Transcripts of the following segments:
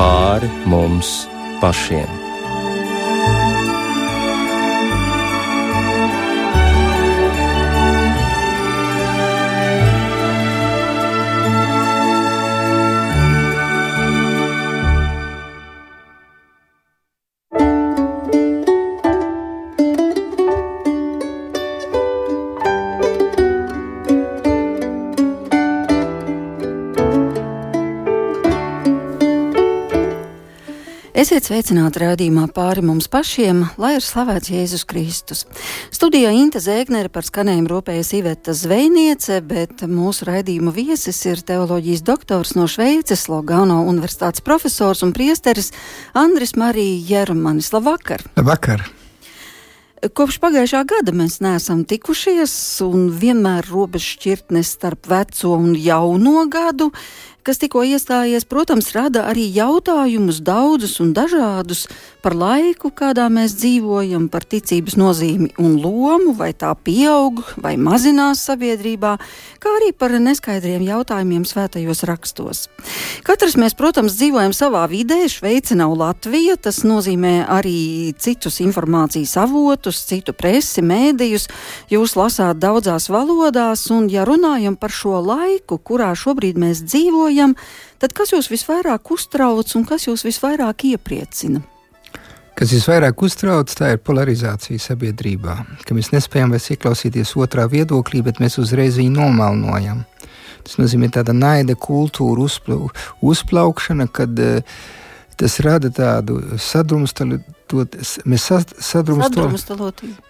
pāri mums pašiem. Sveicināti rādījumā pāri mums pašiem, lai ir slavēts Jēzus Kristus. Studijā Inte Zēgnere par skanējumu rūpējas Iveta Zvejniece, bet mūsu raidījuma viesis ir teoloģijas doktors no Šveices, Logano universitātes profesors un priesteris Andris Marija Jermanis. Labvakar! Labvakar! Kopš pagājušā gada mēs neesam tikušies, un vienmēr robeža šķirtnes starp veco un jauno gadu kas tikko iestājies, protams, rada arī jautājumus daudzus un dažādus par laiku, kādā mēs dzīvojam, par ticības nozīmi un lomu, vai tā pieaug vai mazinās sabiedrībā, kā arī par neskaidriem jautājumiem svētajos rakstos. Katrs mēs, protams, dzīvojam savā vidē, Šveice nav Latvija, tas nozīmē arī citus informācijas avotus, citu presi, mēdījus, jūs lasāt daudzās valodās, un ja runājam par šo laiku, kurā šobrīd mēs dzīvojam, tad kas jūs visvairāk uztrauc un kas jūs visvairāk iepriecina? Kas visvairāk uztrauc, tā ir polarizācija sabiedrībā, ka mēs nespējam vairs ieklausīties otrā viedoklī, bet mēs uzreiz viņu nomalnojam. Tas nozīmē tāda naida kultūra uzplau, uzplaukšana, kad uh, tas rada tādu sadrumstalotību.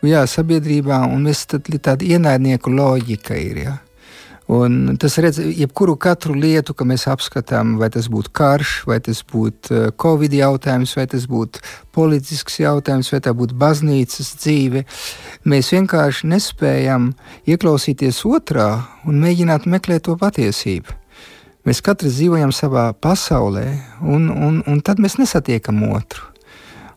Jā, sabiedrībā, un mēs tad tāda ienaidnieku loģika ir. Ja? Un tas redz, jebkuru katru lietu, ko mēs apskatām, vai tas būtu karš, vai tas būtu eh, covid jautājums, vai tas būtu politisks jautājums, vai tā būtu baznīcas dzīve, mēs vienkārši nespējam ieklausīties otrā un mēģināt meklēt to patiesību. Mēs katrs dzīvojam savā pasaulē, un, un, un tad mēs nesatiekam otru.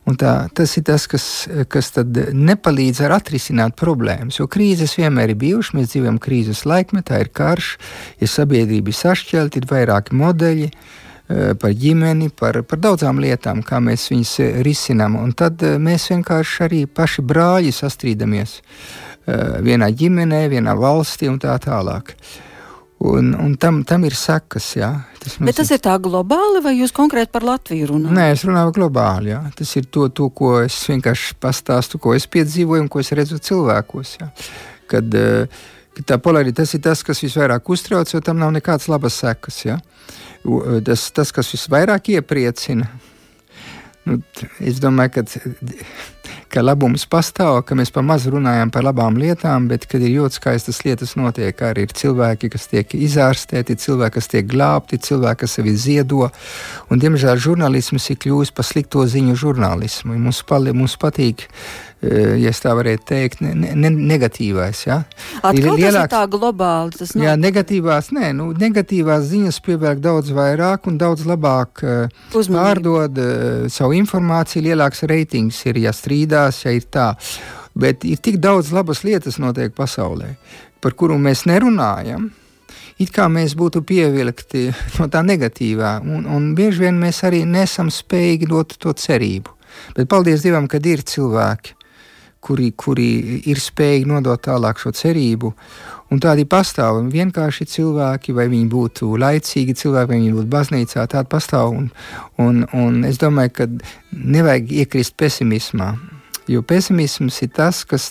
Un tā, tas ir tas, kas, kas nepalīdz ar atrisināt problēmas. Jo krīzes vienmēr ir bijušas, mēs dzīvojam krīzes laikmetā, ir karš, ir sabiedrība sašķelta, ir vairāki modeļi eh, par ģimeni, par, par daudzām lietām, kā mēs viņus risinām. Un tad eh, mēs vienkārši arī paši brāļi sastrīdamies eh, vienā ģimenē, vienā valstī un tā tālāk. Un, un tam, tam ir sekas. Jā. Tas Bet tas ir tā globāli, vai jūs konkrēti par Latviju runājat? Nē, es runāju globāli. Jā. Tas ir to, to, ko es vienkārši pastāstu, ko es piedzīvoju un ko es redzu cilvēkos. Jā. Kad, uh, tā polaritāte tas ir tas, kas visvairāk uztrauc, jo tam nav nekādas labas sekas. Ja? Tas, tas, kas visvairāk iepriecina, nu, es domāju, ka ka labums pastāv, ka mēs pa maz runājam par labām lietām, bet kad ir ļoti skaistas lietas notiek, arī ir cilvēki, kas tiek izārstēti, cilvēki, kas tiek glābti, cilvēki, kas sevi ziedo. Un, diemžēl žurnālisms ir kļuvis par slikto ziņu žurnālismu. Mums, pali, mums patīk ja tā varētu teikt, ne, ne, negatīvais. Ja? Atkal ir lielāks, tā globāli. Tas nav... Jā, negatīvās, nē, nu, negatīvās ziņas pievērt daudz vairāk un daudz labāk uh, pārdod uh, savu informāciju, lielāks reitings ir, ja strīdās, ja ir tā. Bet ir tik daudz labas lietas notiek pasaulē, par kuru mēs nerunājam. It kā mēs būtu pievilkti no tā negatīvā, un, un bieži vien mēs arī nesam spējīgi dot to cerību. Bet paldies Dievam, kad ir cilvēki, kuri, kuri ir spējīgi nodot tālāk šo cerību. Un tādi pastāv vienkārši cilvēki, vai viņi būtu laicīgi cilvēki, vai viņi būtu baznīcā, tādi pastāv. Un, un, un es domāju, ka nevajag iekrist pesimismā. Jo pesimisms ir tas, kas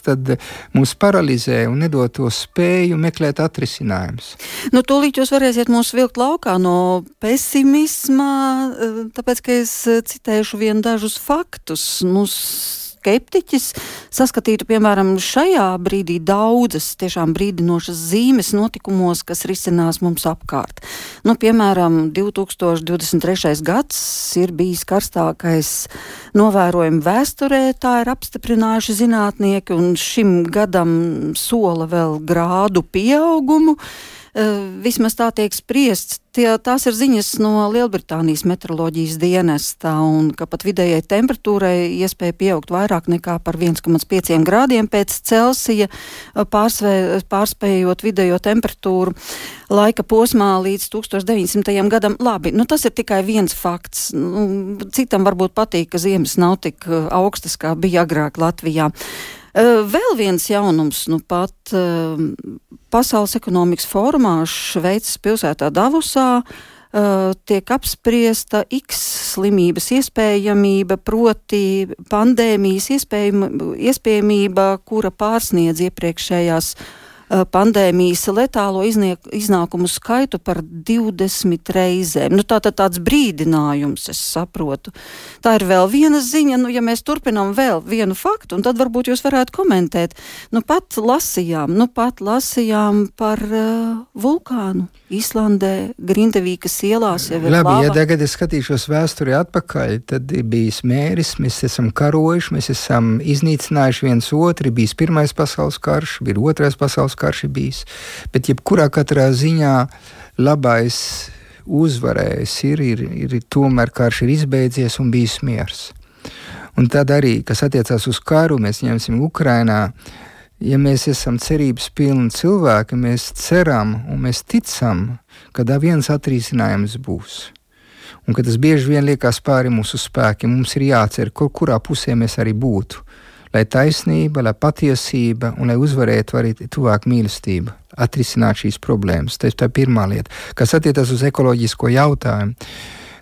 mūs paralizē un nedod to spēju meklēt atrisinājumus. Nu, tūlīt jūs varēsiet mūs vilkt laukā no pesimisma, eh, tāpēc, ka es citēšu vien dažus faktus. Mums skeptiķis saskatītu, piemēram, šajā brīdī daudzas tiešām brīdinošas zīmes notikumos, kas risinās mums apkārt. Nu, piemēram, 2023. gads ir bijis karstākais novērojumi vēsturē, tā ir apstiprinājuši zinātnieki, un šim gadam sola vēl grādu pieaugumu. Vismaz tā tiek spriests. Tie, tās ir ziņas no Lielbritānijas meteoroloģijas dienesta, un ka pat vidējai temperatūrai iespēja pieaugt vairāk nekā par 1,5 grādiem pēc Celsija, pārsvē, pārspējot vidējo temperatūru laika posmā līdz 1900. gadam. Labi, nu tas ir tikai viens fakts. Nu, citam varbūt patīk, ka ziemas nav tik augstas, kā bija agrāk Latvijā. Vēl viens jaunums, nu pat Pasaules ekonomikas fórumā Šveices pilsētā Davosā tiek apspriesta X slimības iespējamība, proti pandēmijas iespējamība, kura pārsniedz iepriekšējās uh, pandēmijas letālo izniek, iznākumu skaitu par 20 reizēm. Nu, tā tad tāds brīdinājums, es saprotu. Tā ir vēl viena ziņa, nu, ja mēs turpinām vēl vienu faktu, un tad varbūt jūs varētu komentēt. Nu, pat lasījām, nu, pat lasījām par uh, vulkānu. Īslandē, Grindavīkas ielās jau ir. Labi, lava. ja tagad es skatīšos vēsturi atpakaļ, tad ir bijis mēris, mēs esam karojuši, mēs esam iznīcinājuši viens otru, bijis pirmais pasaules karš, bija otrais pasaules karš bijis. Bet jebkurā katrā ziņā labais uzvarējis ir, ir, ir tomēr karš ir izbeidzies un bijis miers. Un tad arī, kas attiecās uz karu, mēs ņemsim Ukrainā ja mēs esam cerības pilni cilvēki, mēs ceram un mēs ticam, ka viens atrisinājums būs. Un ka tas bieži vien liekas pāri mūsu spēkiem, mums ir jācer, kur, kurā pusē mēs arī būtu. Lai taisnība, lai patiesība un lai uzvarētu arī tuvāk mīlestība, atrisināt šīs problēmas. Tas ir pirmā lieta, kas attiecas uz ekoloģisko jautājumu.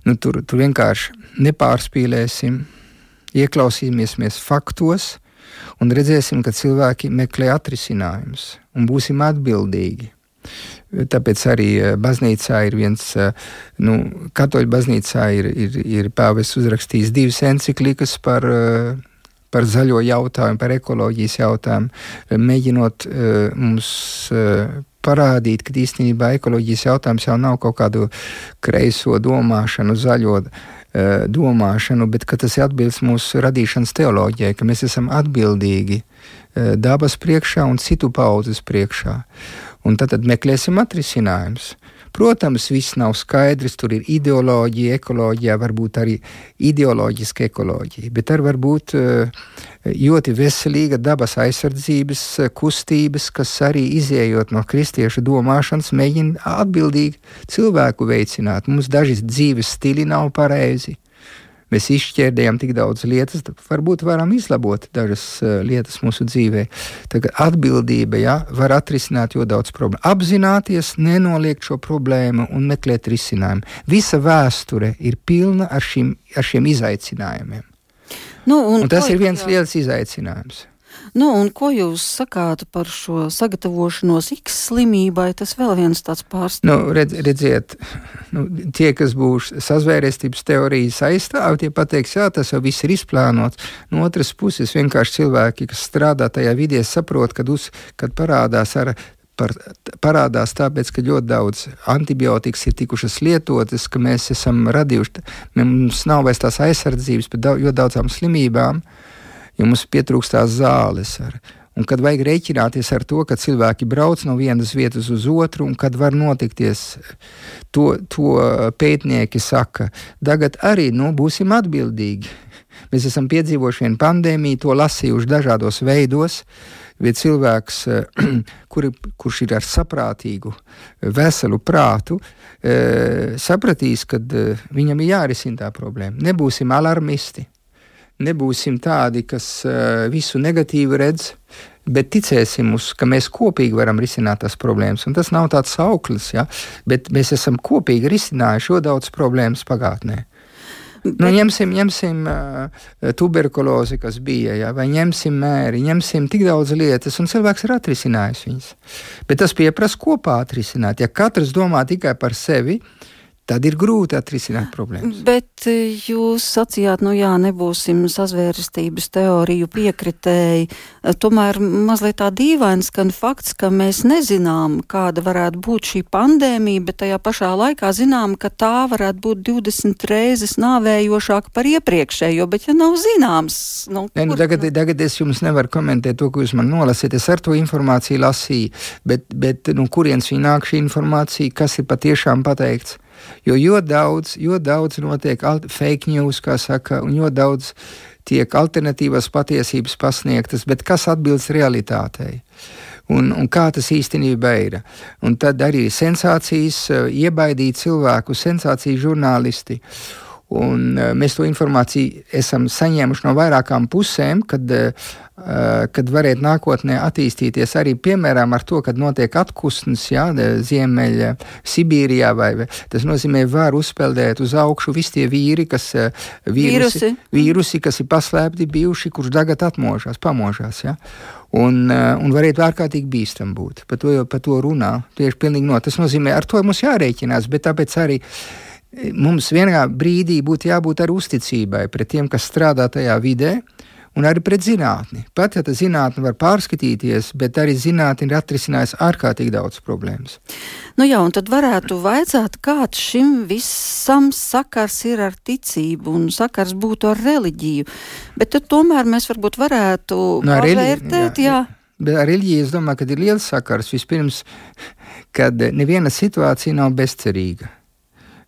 Nu, tur, tur vienkārši nepārspīlēsim, ieklausīsimies faktos, un redzēsim, ka cilvēki meklē atrisinājumus un būsim atbildīgi. Tāpēc arī eh, baznīcā ir viens, eh, nu, katoļu baznīcā ir, ir, ir pāvests uzrakstījis divas enciklikas par, eh, par zaļo jautājumu, par ekoloģijas jautājumu, mēģinot mums parādīt, ka īstenībā ekoloģijas jautājums jau nav kaut kādu kreiso domāšanu, zaļo Eh, domāšanu, bet tas ir atbildes mūsu radīšanas teoloģijai, ka mēs esam atbildīgi eh, dabas priekšā un citu paudzes priekšā. Un tad, tad meklēsim atrisinājumus. Protams, viss nav skaidrs, tur ir ideoloģija, ekoloģija, varbūt arī ideoloģiska ekoloģija, bet arī varbūt uh, ļoti veselīga dabas aizsardzības eh, kustības, kas arī izējot no kristiešu domāšanas, mēģina atbildīgi cilvēku veicināt. Mums daži dzīves stili nav pareizi. Mēs izšķērdējam tik daudz lietas, varbūt varam izlabot dažas uh, lietas mūsu dzīvē. Tagad atbildība ja, var atrisināt ļoti daudz problēmu. Apzināties, nenoliegt šo problēmu un meklēt risinājumu. Visa vēsture ir pilna ar, šim, ar šiem izaicinājumiem. Nu, un un tas ir viens liels izaicinājums. Nu, un ko jūs sakāt par šo sagatavošanos X slimībai? Tas vēl viens tāds pārsteigums. Nu, redz, redziet, nu, tie, kas būs sazvērestības teorijas aizstāvi, tie pateiks, jā, tas jau viss ir izplānots. No otras puses, vienkārši cilvēki, kas strādā tajā vidē, saprot, kad, uz, kad parādās ar par, parādās tāpēc, ka ļoti daudz antibiotikas ir tikušas lietotas, ka mēs esam radījuši, mums nav vairs tās aizsardzības pret ļoti daudzām slimībām, jo mums pietrūkstās zāles. Ar, Un kad vajag rēķināties ar to, ka cilvēki brauc no vienas vietas uz otru, un kad var notikties, to, to pētnieki saka, tagad arī nu, būsim atbildīgi. Mēs esam piedzīvojuši vienu pandēmiju, to lasījuši dažādos veidos. Uh, bet cilvēks, eh, kur, kurš ir ar saprātīgu, veselu prātu, eh, sapratīs, ka eh, viņam ir jārisina tā problēma. Nebūsim alarmisti, nebūsim tādi, kas visu negatīvu redz, bet ticēsim, uz, ka mēs kopīgi varam risināt tās problēmas. Un tas nav tāds sauklis, ja? bet mēs esam kopīgi risinājuši šo daudz problēmas pagātnē. Nu, ņemsim ņemsim uh, tuberkulozi, kas bija, ja, vai ņemsim mēri, ņemsim tik daudz lietas, un cilvēks ir atrisinājis viņas. Bet tas prasa kopā atrisināt. Ja katrs domā tikai par sevi, tad ir grūti atrisināt problēmas. Bet eh, jūs sacījāt, nu jā, nebūsim sazvērestības teoriju piekritēji. Eh, tomēr mazliet tā dīvains skan fakts, ka mēs nezinām, kāda varētu būt šī pandēmija, bet tajā pašā laikā zinām, ka tā varētu būt 20 reizes nāvējošāka par iepriekšējo, bet ja nav zināms, nu, ne, nu, tagad, tagad es jums nevaru komentēt to, ko jūs man nolasīt. Es ar to informāciju lasīju, bet, bet nu, kurienes viņa nāk šī informācija, kas ir patiešām pateikts? Jo jo daudz, jo daudz notiek fake news, kā saka, un jo daudz tiek alternatīvas patiesības pasniegtas, bet kas atbilst realitātei? Un, un kā tas īstenībā ir. Un tad arī sensācijas, eh, iebaidīt cilvēku, sensāciju žurnālisti. Un, uh, mēs to informāciju esam saņēmuši no vairākām pusēm, kad, uh, kad varētu nākotnē attīstīties arī piemēram ar to, kad notiek atkustnes, jā, Ziemeļa Sibīrijā, vai tas nozīmē, var uzpeldēt uz augšu visi tie vīri, kas uh, vīrusi, vīrusi. vīrusi, kas ir paslēpti bijuši, kurš tagad atmožās, pamožās, jā. Un, un varētu ārkārtīgi bīstam būt. Par to, par to runā. Tieši pilnīgi no. Tas nozīmē, ar to mums jārēķinās, bet tāpēc arī uh, mums vienā brīdī būtu jābūt ar uzticībai pret tiem, kas strādā tajā vidē, un arī pret zinātni. Pat ja tā zinātne var pārskatīties, bet arī zinātne ir atrisinājusi ārkārtīgi daudz problēmas. Nu jā, un tad varētu vaicāt, kāds šim visam sakars ir ar ticību un sakars būtu ar reliģiju. Bet tad tomēr mēs varbūt varētu no, pavērtēt, jā. jā. Bet ar reliģiju es domāju, ka ir liels sakars. Vispirms, kad neviena situācija nav bezcerīga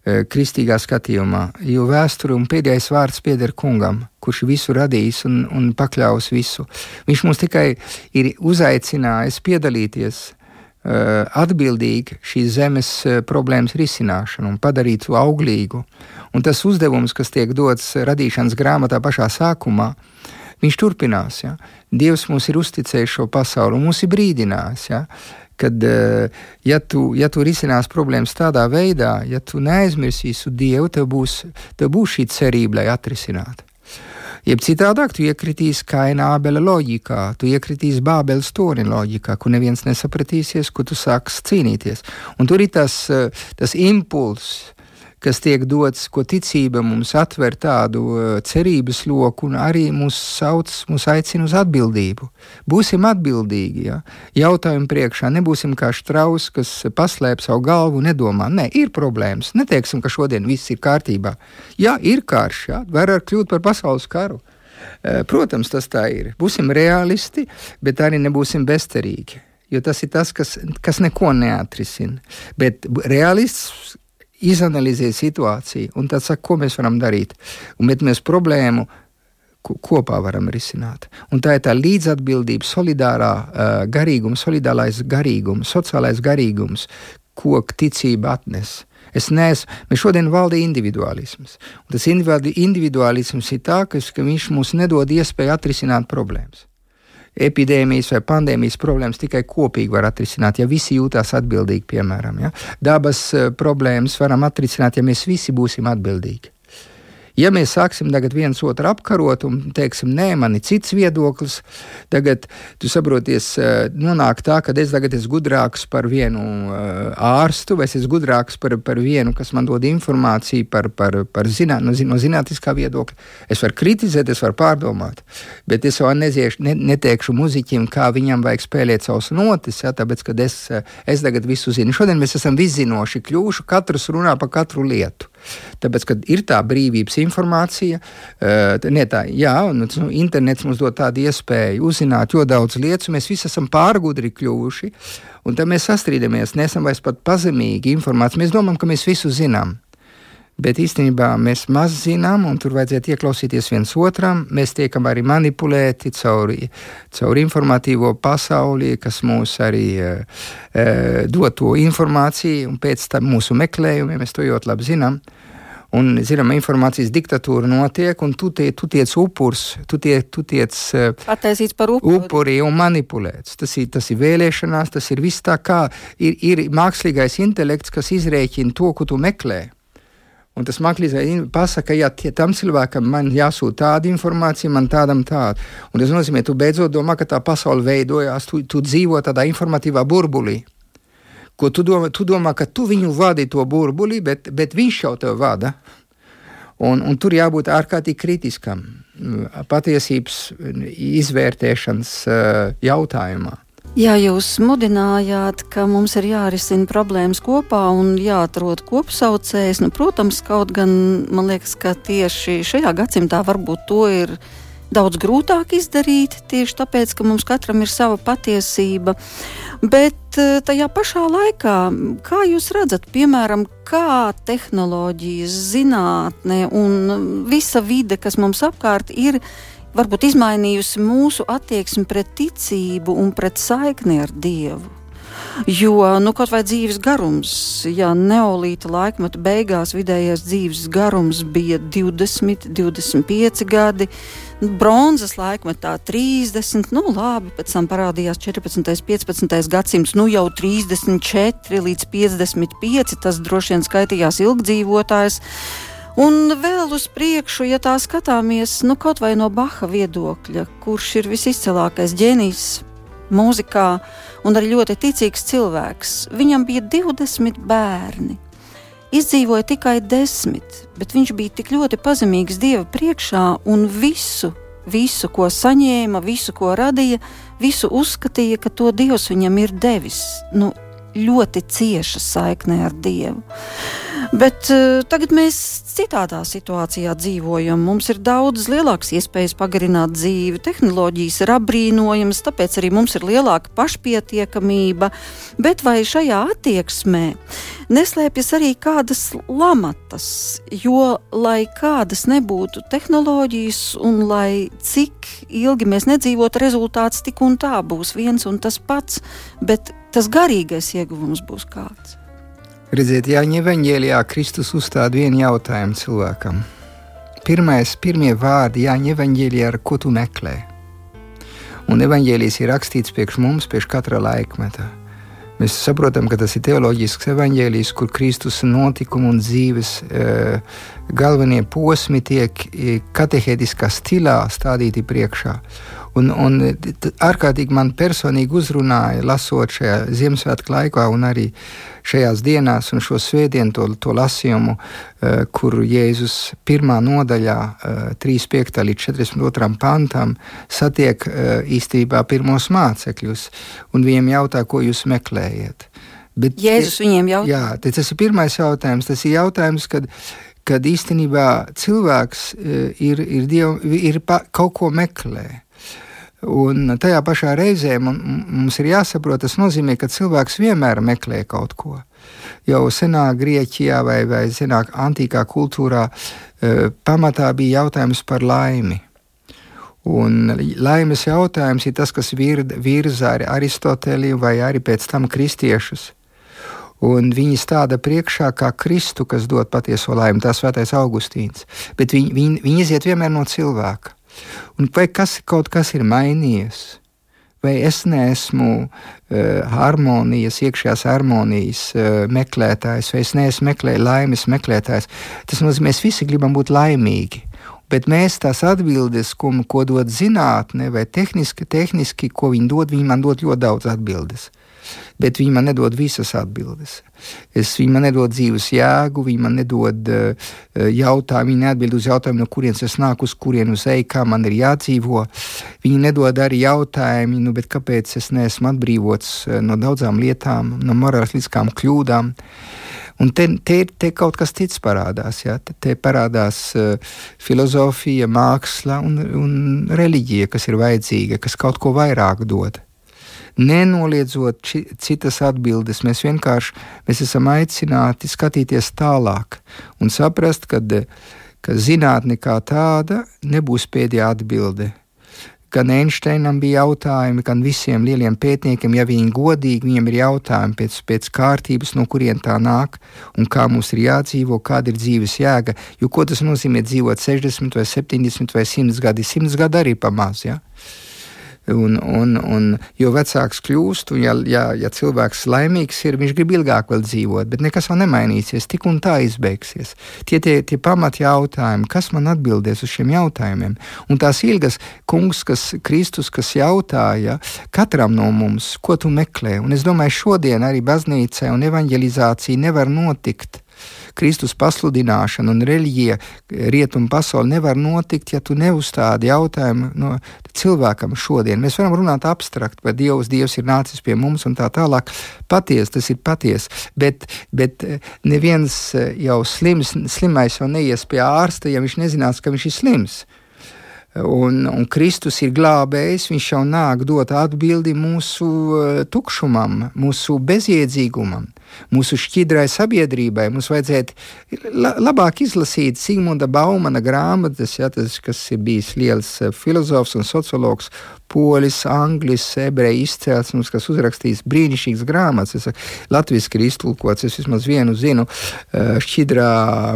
kristīgā skatījumā, jo vēsture un pēdējais vārds pieder kungam, kurš visu radījis un, un pakļāvis visu. Viņš mums tikai ir uzaicinājis piedalīties uh, atbildīgi šīs zemes uh, problēmas risināšanu un padarīt to auglīgu. Un tas uzdevums, kas tiek dots radīšanas grāmatā pašā sākumā, viņš turpinās. Ja? Dievs mums ir uzticējis šo pasauli un mums ir brīdinājis. Ja? Kad, eh, ja tu, ja tu risinās problēmas tādā veidā, ja tu neaizmirsīsi Dievu, tev būs, tev būs šī cerība, lai atrisinātu. Jeb citādāk, tu iekritīsi kaina abela loģikā, tu iekritīsi bābeles torņa loģikā, kur neviens nesapratīsies, kur tu sāksi cīnīties. Un tur ir tas, eh, tas impulss, kas tiek dots, ko ticība mums atver tādu uh, cerības loku un arī mūs sauc, mūs aicina uz atbildību. Būsim atbildīgi, ja? jautājumu priekšā, nebūsim kā štraus, kas paslēp savu galvu un nedomā, nē, ir problēmas, neteiksim, ka šodien viss ir kārtībā. Jā, ir karš, jā, var ar kļūt par pasaules karu. Uh, protams, tas tā ir. Būsim realisti, bet arī nebūsim bezcerīgi. Jo tas ir tas, kas, kas neko neatrisina. Bet realists izanalizē situāciju un tad saka, ko mēs varam darīt. Un mēs problēmu kopā varam risināt. Un tā ir tā līdzatbildība, solidārā uh, garīguma, solidārais garīgums, sociālais garīgums, ko ticība atnes. Es neesmu, mēs šodien valda individuālisms. Un tas individuālisms ir tā, ka viņš mums nedod iespēju atrisināt problēmas epidēmijas vai pandēmijas problēmas tikai kopīgi var atrisināt, ja visi jūtās atbildīgi, piemēram. Ja? Dabas eh, problēmas varam atrisināt, ja mēs visi būsim atbildīgi. Ja mēs sāksim tagad viens otru apkarot un teiksim, nē, man ir cits viedoklis, tagad tu saproties, eh, nonāk tā, ka es tagad esmu gudrāks par vienu eh, ārstu, vai es esmu gudrāks par, par vienu, kas man dod informāciju par, par, par zinā, no, no zinātniskā viedokļa. Es varu kritizēt, es varu pārdomāt, bet es jau neziešu, ne, neteikšu muziķim, kā viņam vajag spēlēt savus notis, ja, tāpēc, ka es, es tagad visu zinu. Šodien mēs esam viszinoši kļuvuši, katrs runā par katru lietu. Tāpēc, kad ir tā brīvības informācija, uh, ne tā, jā, un nu, internets mums dod tādu iespēju uzzināt ļoti daudz lietas, mēs visi esam pārgudri kļuvuši, un tad mēs sastrīdamies, nesam vairs pat pazemīgi informāciju. Mēs domājam, ka mēs visu zinām. Bet īstenībā mēs maz zinām, un tur vajadzētu ieklausīties viens otram. Mēs tiekam arī manipulēti caur, caur informatīvo pasauli, kas mūs arī e, dod to informāciju, un pēc tam mūsu meklējumiem mēs to ļoti labi zinām. Un, zinām, informācijas diktatūra notiek, un tu, tie, tu tiec upurs, tu, tie, tu tiec Pataisīts par upuri. upuri un manipulēts. Tas ir, tas ir vēlēšanās, tas ir viss tā kā ir, ir mākslīgais intelekts, kas izrēķina to, ko tu meklē. Un tas mākslinieks pasaka, ja tie, tam cilvēkam man jāsūta tāda informācija, man tādam tāda. Un tas nozīmē, tu beidzot domā, ka tā pasaule veidojās, tu, tu dzīvo tādā informatīvā burbulī, ko tu domā, tu domā, ka tu viņu vadi to burbuli, bet, bet viņš jau tev vada. Un, un tur jābūt ārkārtīgi kritiskam patiesības izvērtēšanas jautājumā. Jā, jūs mudinājāt, ka mums ir jārisina problēmas kopā un jāatrod kopsaucējs. Nu, protams, kaut gan man liekas, ka tieši šajā gadsimtā varbūt to ir daudz grūtāk izdarīt, tieši tāpēc, ka mums katram ir sava patiesība. Bet eh, tajā pašā laikā, kā jūs redzat, piemēram, kā tehnoloģijas, zinātne un visa vide, kas mums apkārt ir, varbūt izmainījusi mūsu attieksmi pret ticību un pret saikni ar Dievu. Jo nu, kaut vai dzīves garums, ja neolīta laikmeta beigās vidējais dzīves garums bija 20, 25 gadi, bronzas laikmetā 30, nu labi, pēc tam parādījās 14. un 15. gadsimts, nu jau 34 līdz 55, tas droši vien skaitījās ilgdzīvotājs. Un vēl uz priekšu, ja tā skatāmies, nu kaut vai no Baha viedokļa, kurš ir visizcilākais ģēnijs mūzikā un arī ļoti ticīgs cilvēks, viņam bija 20 bērni izdzīvoja tikai desmit, bet viņš bija tik ļoti pazemīgs Dieva priekšā un visu, visu, ko saņēma, visu, ko radīja, visu uzskatīja, ka to Dievs viņam ir devis. Nu, ļoti cieša saikne ar Dievu. Bet uh, tagad mēs citādā situācijā dzīvojam. Mums ir daudz lielākas iespējas pagarināt dzīvi, tehnoloģijas ir apbrīnojamas, tāpēc arī mums ir lielāka pašpietiekamība. Bet vai šajā attieksmē neslēpjas arī kādas lamatas? Jo, lai kādas nebūtu tehnoloģijas, un lai cik ilgi mēs nedzīvotu, rezultāts tik un tā būs viens un tas pats. Bet tas garīgais ieguvums būs kāds. Redziet, Jāņa Evanģēlijā Kristus uzstāda vienu jautājumu cilvēkam. Pirmais, pirmie vārdi Jāņa Evanģēlijā, ar ko tu meklē. Un evanģēlijas ir rakstīts priekš mums, priekš katra laikmeta. Mēs saprotam, ka tas ir teoloģisks evanģēlijs, kur Kristus notikumi un dzīves e, galvenie posmi tiek e, katehētiskā stilā stādīti priekšā. Un, un ārkārtīgi man personīgi uzrunāja, lasot šajā Ziemassvētku laikā, un arī šajās dienās, un šo svētdienu to, to lasījumu, uh, kur Jēzus pirmā nodaļā, uh, 35. līdz 42. pantam, satiek īstenībā pirmos mācekļus, un viņiem jautā, ko jūs meklējat. Bet, Jēzus viņiem jautā. Jā, tas ir pirmais jautājums. Tas ir jautājums, kad kad īstenībā cilvēks ir, ir, diev, ir pa, kaut ko meklē. Un tajā pašā reizē mums ir jāsaprot, tas nozīmē, ka cilvēks vienmēr meklē kaut ko. Jau senā Grieķijā vai, vai senāk antīkā kultūrā e, pamatā bija jautājums par laimi. Un laimes jautājums ir tas, kas virza arī Aristoteliju vai arī pēc tam kristiešus. Un viņi stāda priekšā kā Kristu, kas dod patieso laimi, tas svētais Augustīns. Bet viņi, viņi, viņi iziet vienmēr no cilvēka. Un vai kas, kaut kas ir mainījies? Vai es neesmu uh, harmonijas, iekšējās harmonijas uh, meklētājs, vai es neesmu meklē, laimes meklētājs? Tas nozīmē, mēs visi gribam būt laimīgi. Bet mēs tās atbildes, ko, ko dod zinātnē, vai tehniski, tehniski, ko viņi dod, viņi man dod ļoti daudz atbildes bet viņi man nedod visas atbildes. Es, viņi man nedod dzīves jēgu, viņi man nedod uh, jautājumu, viņi neatbild uz jautājumu, no kurienes es nāku, uz kurienes eju, kā man ir jādzīvo. Viņi nedod arī jautājumu, nu, kāpēc es neesmu atbrīvots uh, no daudzām lietām, no morāliskām kļūdām. Un te, te, te kaut kas cits parādās. Ja? Te, te parādās uh, filozofija, māksla un, un reliģija, kas ir vajadzīga, kas kaut ko vairāk dod nenoliedzot či, citas atbildes. Mēs vienkārši mēs esam aicināti skatīties tālāk un saprast, ka, ka zinātne kā tāda nebūs pēdējā atbilde. Gan Einsteinam bija jautājumi, gan visiem lieliem pētniekiem, ja viņi godīgi, viņiem ir jautājumi pēc, pēc kārtības, no kurien tā nāk un kā mums ir jādzīvo, kāda ir dzīves jēga. Jo ko tas nozīmē dzīvot 60 vai 70 vai 100 gadi? 100 gadi arī pamaz. Ja? Un, un, un jo vecāks kļūst, un ja, ja, ja cilvēks laimīgs ir, viņš grib ilgāk vēl dzīvot, bet nekas vēl nemainīsies, tik un tā izbeigsies. Tie tie, tie pamat jautājumi, kas man atbildēs uz šiem jautājumiem, un tās ilgas kungs, kas Kristus, kas jautāja katram no mums, ko tu meklē, un es domāju, šodien arī baznīcai un evanģelizācija nevar notikt Kristus pasludināšana un reliģija rietumu pasauli nevar notikt, ja tu neuzstādi jautājumu no cilvēkam šodien. Mēs varam runāt abstrakt par Dievu, Dievs ir nācis pie mums un tā tālāk. Paties, tas ir paties, bet, bet eh, neviens eh, jau slims, slimais jau neies pie ārsta, ja viņš nezinās, ka viņš ir slims. Un, un Kristus ir glābējs, viņš jau nāk dot atbildi mūsu tukšumam, mūsu bezjēdzīgumam, mūsu šķidrai sabiedrībai. Mums vajadzētu la, labāk izlasīt Sigmunda Baumana grāmatas, ja, tas, kas ir bijis liels uh, filozofs un sociologs, polis, anglis, ebreju izcelsmes, kas uzrakstījis brīnišķīgas grāmatas. Es latviešu ir iztulkots, es vismaz vienu zinu, uh, šķidrā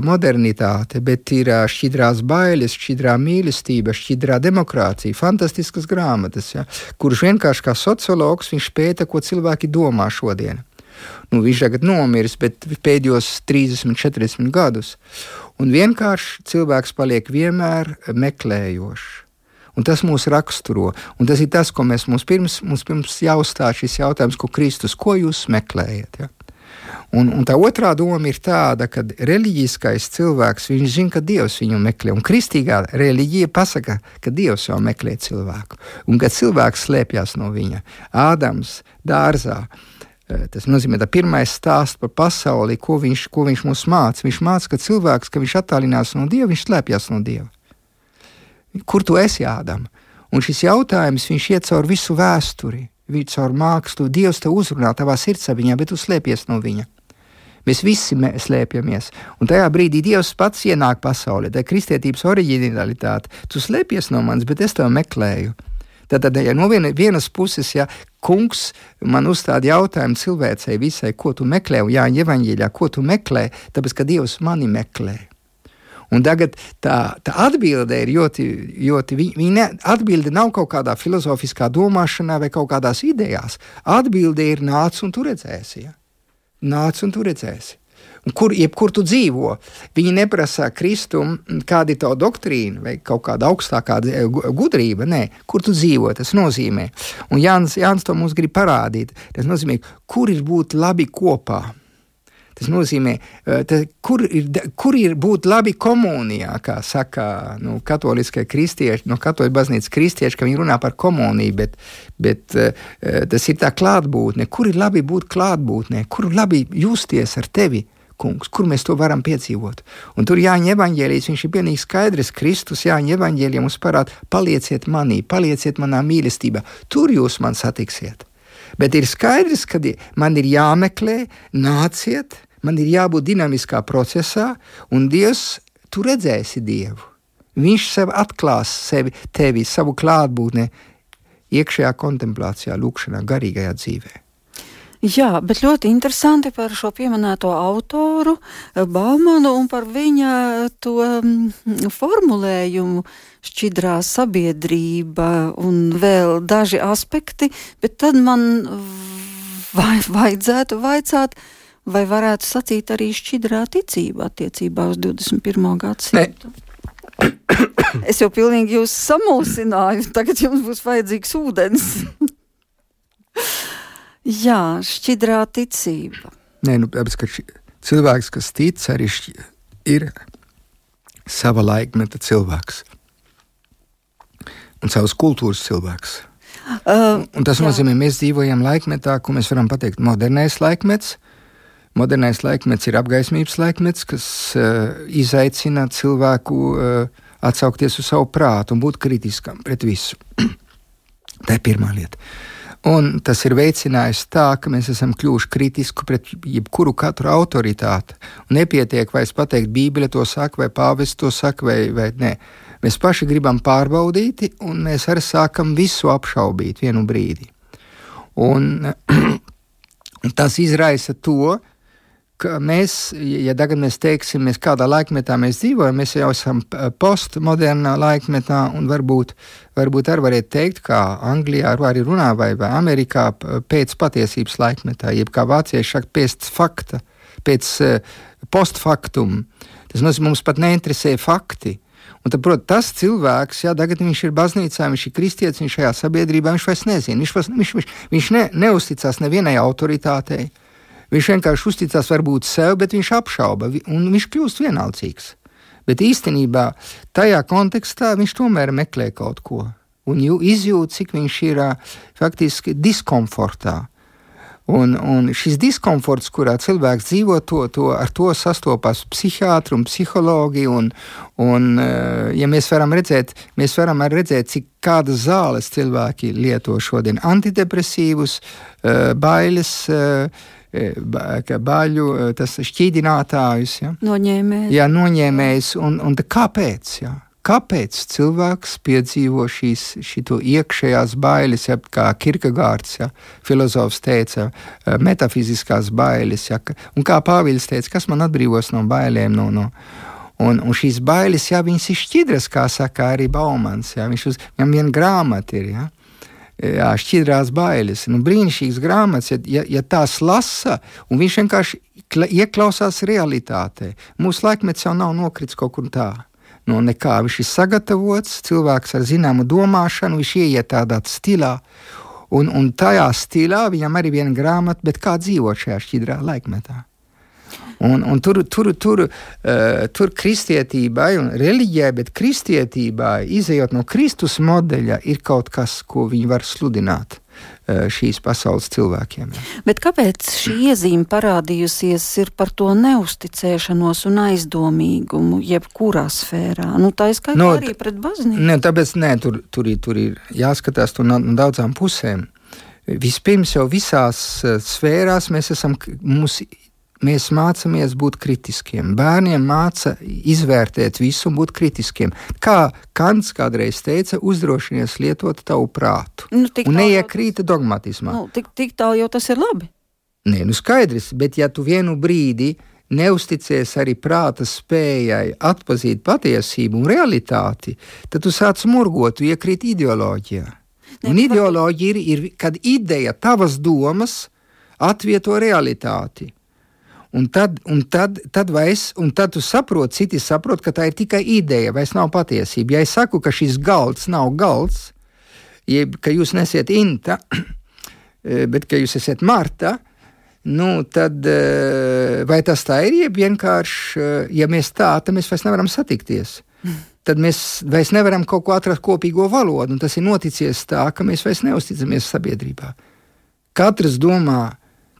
modernitāte, bet ir šķidrās bailes, šķidrā mīlestība, šķidrā demokrātija, fantastiskas grāmatas, ja, kurš vienkārši kā sociologs pēta, ko cilvēki domā šodien. Nu, viņš tagad nomiris, bet pēdējos 30, 40 gadus. Un vienkārši cilvēks paliek vienmēr meklējošs. Un tas mūs raksturo. Un tas ir tas, ko mēs mums pirms, mums pirms jāuzstāj šis jautājums, ko Kristus, ko jūs meklējat. Ja? Un, un tā otrā doma ir tāda, ka reliģiskais cilvēks zina, ka Dievs viņu meklē. Un kristīgā reliģija pasaka, ka Dievs jau meklē cilvēku. Un kad cilvēks slēpjas no viņa, Ādams dārzā. Eh, tas nozīmē, ka pirmais stāsts par pasauli, ko viņš, ko viņš mums māca. Viņš māca, ka cilvēks, ka viņš attālinās no Dieva, viņš slēpjas no Dieva. Kur tu esi, Ādam? Un šis jautājums iet cauri visu vēsturi, caur mākslu. Dievs te uzrunā tavā sirdsapziņā, bet tu slēpies no viņa. Mēs visi mēs slēpjamies. Un tajā brīdī Dievs pats ienāk pasaulē. Tā ir kristietības oriģinalitāte. Tu slēpies no manis, bet es tevi meklēju. Tad, ja no viena, vienas puses, ja kungs man uzstāda jautājumu cilvēcei visai, ko tu meklē, un Jāņa evaņģīļā, ko tu meklē, tāpēc, ka Dievs mani meklē. Un tagad tā, tā atbilde ir ļoti, ļoti viņa atbilde nav kaut kādā filozofiskā domāšanā vai kaut kādās idejās. Atbilde ir nāc un tu redzēsi. Ja? Nāc un tu redzēsi. Kur, jebkur tu dzīvo, viņi neprasa kristumu, kāda ir tā doktrīna vai kaut kāda augstākā gudrība. Nē, kur tu dzīvo, tas nozīmē. Un Jānis, Jānis to mums grib parādīt. Tas nozīmē, kur ir būt labi kopā. Tas nozīmē, eh, tā, kur, ir, kur ir būt labi komunijā, kā saka nu, katoliskie kristieši, no katoļu baznīcas kristieši, ka viņi runā par komuniju, bet, bet uh, tas ir tā klātbūtne. Kur ir labi būt klātbūtnē, kur labi justies ar tevi? Kungs, kur mēs to varam piedzīvot. Un tur Jāņa evanģēlijas, viņš ir pilnīgi skaidrs. Kristus Jāņa evanģēlijā mums parāda, palieciet manī, palieciet manā mīlestībā. Tur jūs man satiksiet. Bet ir skaidrs, ka man ir jāmeklē, nāciet, Man ir jābūt dinamiskā procesā, un Dievs, tu redzēsi Dievu. Viņš sev atklās sevi, tevi, savu klātbūtni, iekšējā kontemplācijā, lūkšanā, garīgajā dzīvē. Jā, bet ļoti interesanti par šo pieminēto autoru eh, Baumanu un par viņa to mm, formulējumu šķidrā sabiedrība un vēl daži aspekti, bet tad man vai, vajadzētu vaicāt, vai varētu sacīt arī šķidrā ticība attiecībā uz 21. gadsimtu? es jau pilnīgi jūs samulsināju, tagad jums būs vajadzīgs ūdens. Jā, šķidrā ticība. Nē, nu, tāpēc, ka cilvēks, kas tic, arī ir sava laikmeta cilvēks un savas kultūras cilvēks. Uh, un tas jā. nozīmē, ka mēs dzīvojam laikmetā, ko mēs varam pateikt, modernais laikmets, Modernais laikmets ir apgaismības laikmets, kas uh, izaicina cilvēku uh, atsaukties uz savu prātu un būt kritiskam pret visu. Tā ir pirmā lieta. Un tas ir veicinājis tā, ka mēs esam kļuvuši kritiski pret jebkuru katru autoritāti. Un nepietiek vairs pateikt, Bībele to saka, vai pāvests to saka, vai, vai nē. Mēs paši gribam pārbaudīt, un mēs arī sākam visu apšaubīt vienu brīdi. Un, un tas izraisa to, ka mēs, ja tagad mēs teiksim, mēs kādā laikmetā mēs dzīvojam, mēs jau esam postmodernā laikmetā, un varbūt, varbūt arī varētu teikt, kā Anglijā arī runā, vai, vai Amerikā pēc patiesības laikmetā, jeb kā vācieši saka, pēc fakta, pēc postfaktum. Tas nozīmē, mums pat neinteresē fakti. Un tad, protams, tas cilvēks, ja tagad viņš ir baznīcā, viņš ir kristietis, viņš šajā sabiedrībā, viņš vairs nezina, viņš, viņš, viņš, viņš ne, neusticās nevienai autoritātei. Viņš vienkārši uzticās varbūt sev, bet viņš apšauba un viņš kļūst vienalcīgs. Bet īstenībā tajā kontekstā viņš tomēr meklē kaut ko un izjūt, cik viņš ir faktiski diskomfortā. Un, un šis diskomforts, kurā cilvēks dzīvo, to, to, ar to sastopas psihiatri un psihologi. Un, un, ja mēs varam redzēt, mēs varam redzēt, cik kādas zāles cilvēki lieto šodien - antidepresīvus, bailes baļu, tas šķīdinātājus. Ja? Noņēmējs. Jā, noņēmējs. Un, un kāpēc? Ja? Kāpēc cilvēks piedzīvo šīs iekšējās bailes, ja, kā Kirkegārds, ja, filozofs teica, metafiziskās bailes, ja, un kā Pāvils teica, kas man atbrīvos no bailēm? No, no, Un, un šīs bailes, jā, viņas ir šķidras, kā saka arī Baumans. Jā, viņš uz, viņam viena grāmata ir. Jā jā, šķidrās bailes. Nu, brīnišķīgs grāmatas, ja, ja, ja tās lasa, un viņš vienkārši ieklausās realitātē. Mūsu laikmets jau nav nokritis kaut kur tā. No nekā viņš ir sagatavots, cilvēks ar zināmu domāšanu, viņš ieiet tādā stilā. Un, un tajā stilā viņam arī viena grāmata, bet kā dzīvot šajā šķidrā laikmetā. Un, un tur, tur, tur, uh, tur kristietībai un reliģijai, bet kristietībai, izējot no Kristus modeļa, ir kaut kas, ko viņi var sludināt uh, šīs pasaules cilvēkiem. Bet kāpēc šī iezīme parādījusies par to neusticēšanos un aizdomīgumu jebkurā sfērā? Nu, tā ir skaidrs no, arī pret baznīcu. Ne, tāpēc nē, tur, tur, tur ir jāskatās no, no daudzām pusēm. Vispirms jau visās uh, sfērās mēs esam, mums mēs mācāmies būt kritiskiem. Bērniem māca izvērtēt visu un būt kritiskiem. Kā Kants kādreiz teica, uzdrošinies lietot tavu prātu. Nu, un neiekrīta tas... dogmatismā. Nu, tik, tik tālu jau tas ir labi. Nē, nu skaidrs, bet ja tu vienu brīdi neusticies arī prāta spējai atzīt patiesību un realitāti, tad tu sāc murgot, tu iekrīt ideoloģijā. Ne, un ideoloģija ir, ir, kad ideja, tavas domas atvieto realitāti. Un tad, un tad, tad, es, un tad tu saproti, citi saprot, ka tā ir tikai ideja, vairs nav patiesība. Ja es saku, ka šis galds nav galds, jeb ka jūs nesiet Inta, bet ka jūs esat Marta, nu, tad vai tas tā ir, jeb vienkārši, ja mēs tā, tad mēs vairs nevaram satikties. Tad mēs vairs nevaram kaut ko atrast kopīgo valodu, un tas ir noticies tā, ka mēs vairs neusticamies sabiedrībā. Katrs domā,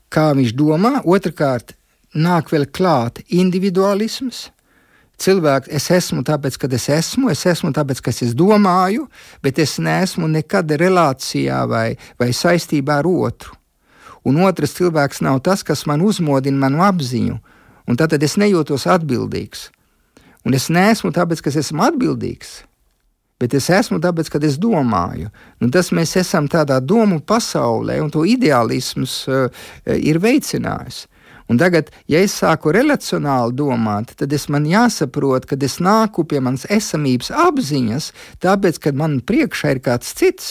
kā viņš domā, otrkārt, nāk vēl klāt individualisms. Cilvēks, es esmu tāpēc, ka es esmu, es esmu tāpēc, ka es domāju, bet es neesmu nekad relācijā vai, vai saistībā ar otru. Un otrs cilvēks nav tas, kas man uzmodina manu apziņu, un tad es nejūtos atbildīgs. Un es neesmu tāpēc, ka es esmu atbildīgs, bet es esmu tāpēc, ka es domāju. Nu, tas mēs esam tādā domu pasaulē, un to ideālisms uh, ir veicinājis. Un tagad, ja es sāku relacionāli domāt, tad es man jāsaprot, ka es nāku pie manas esamības apziņas, tāpēc, ka man priekšā ir kāds cits.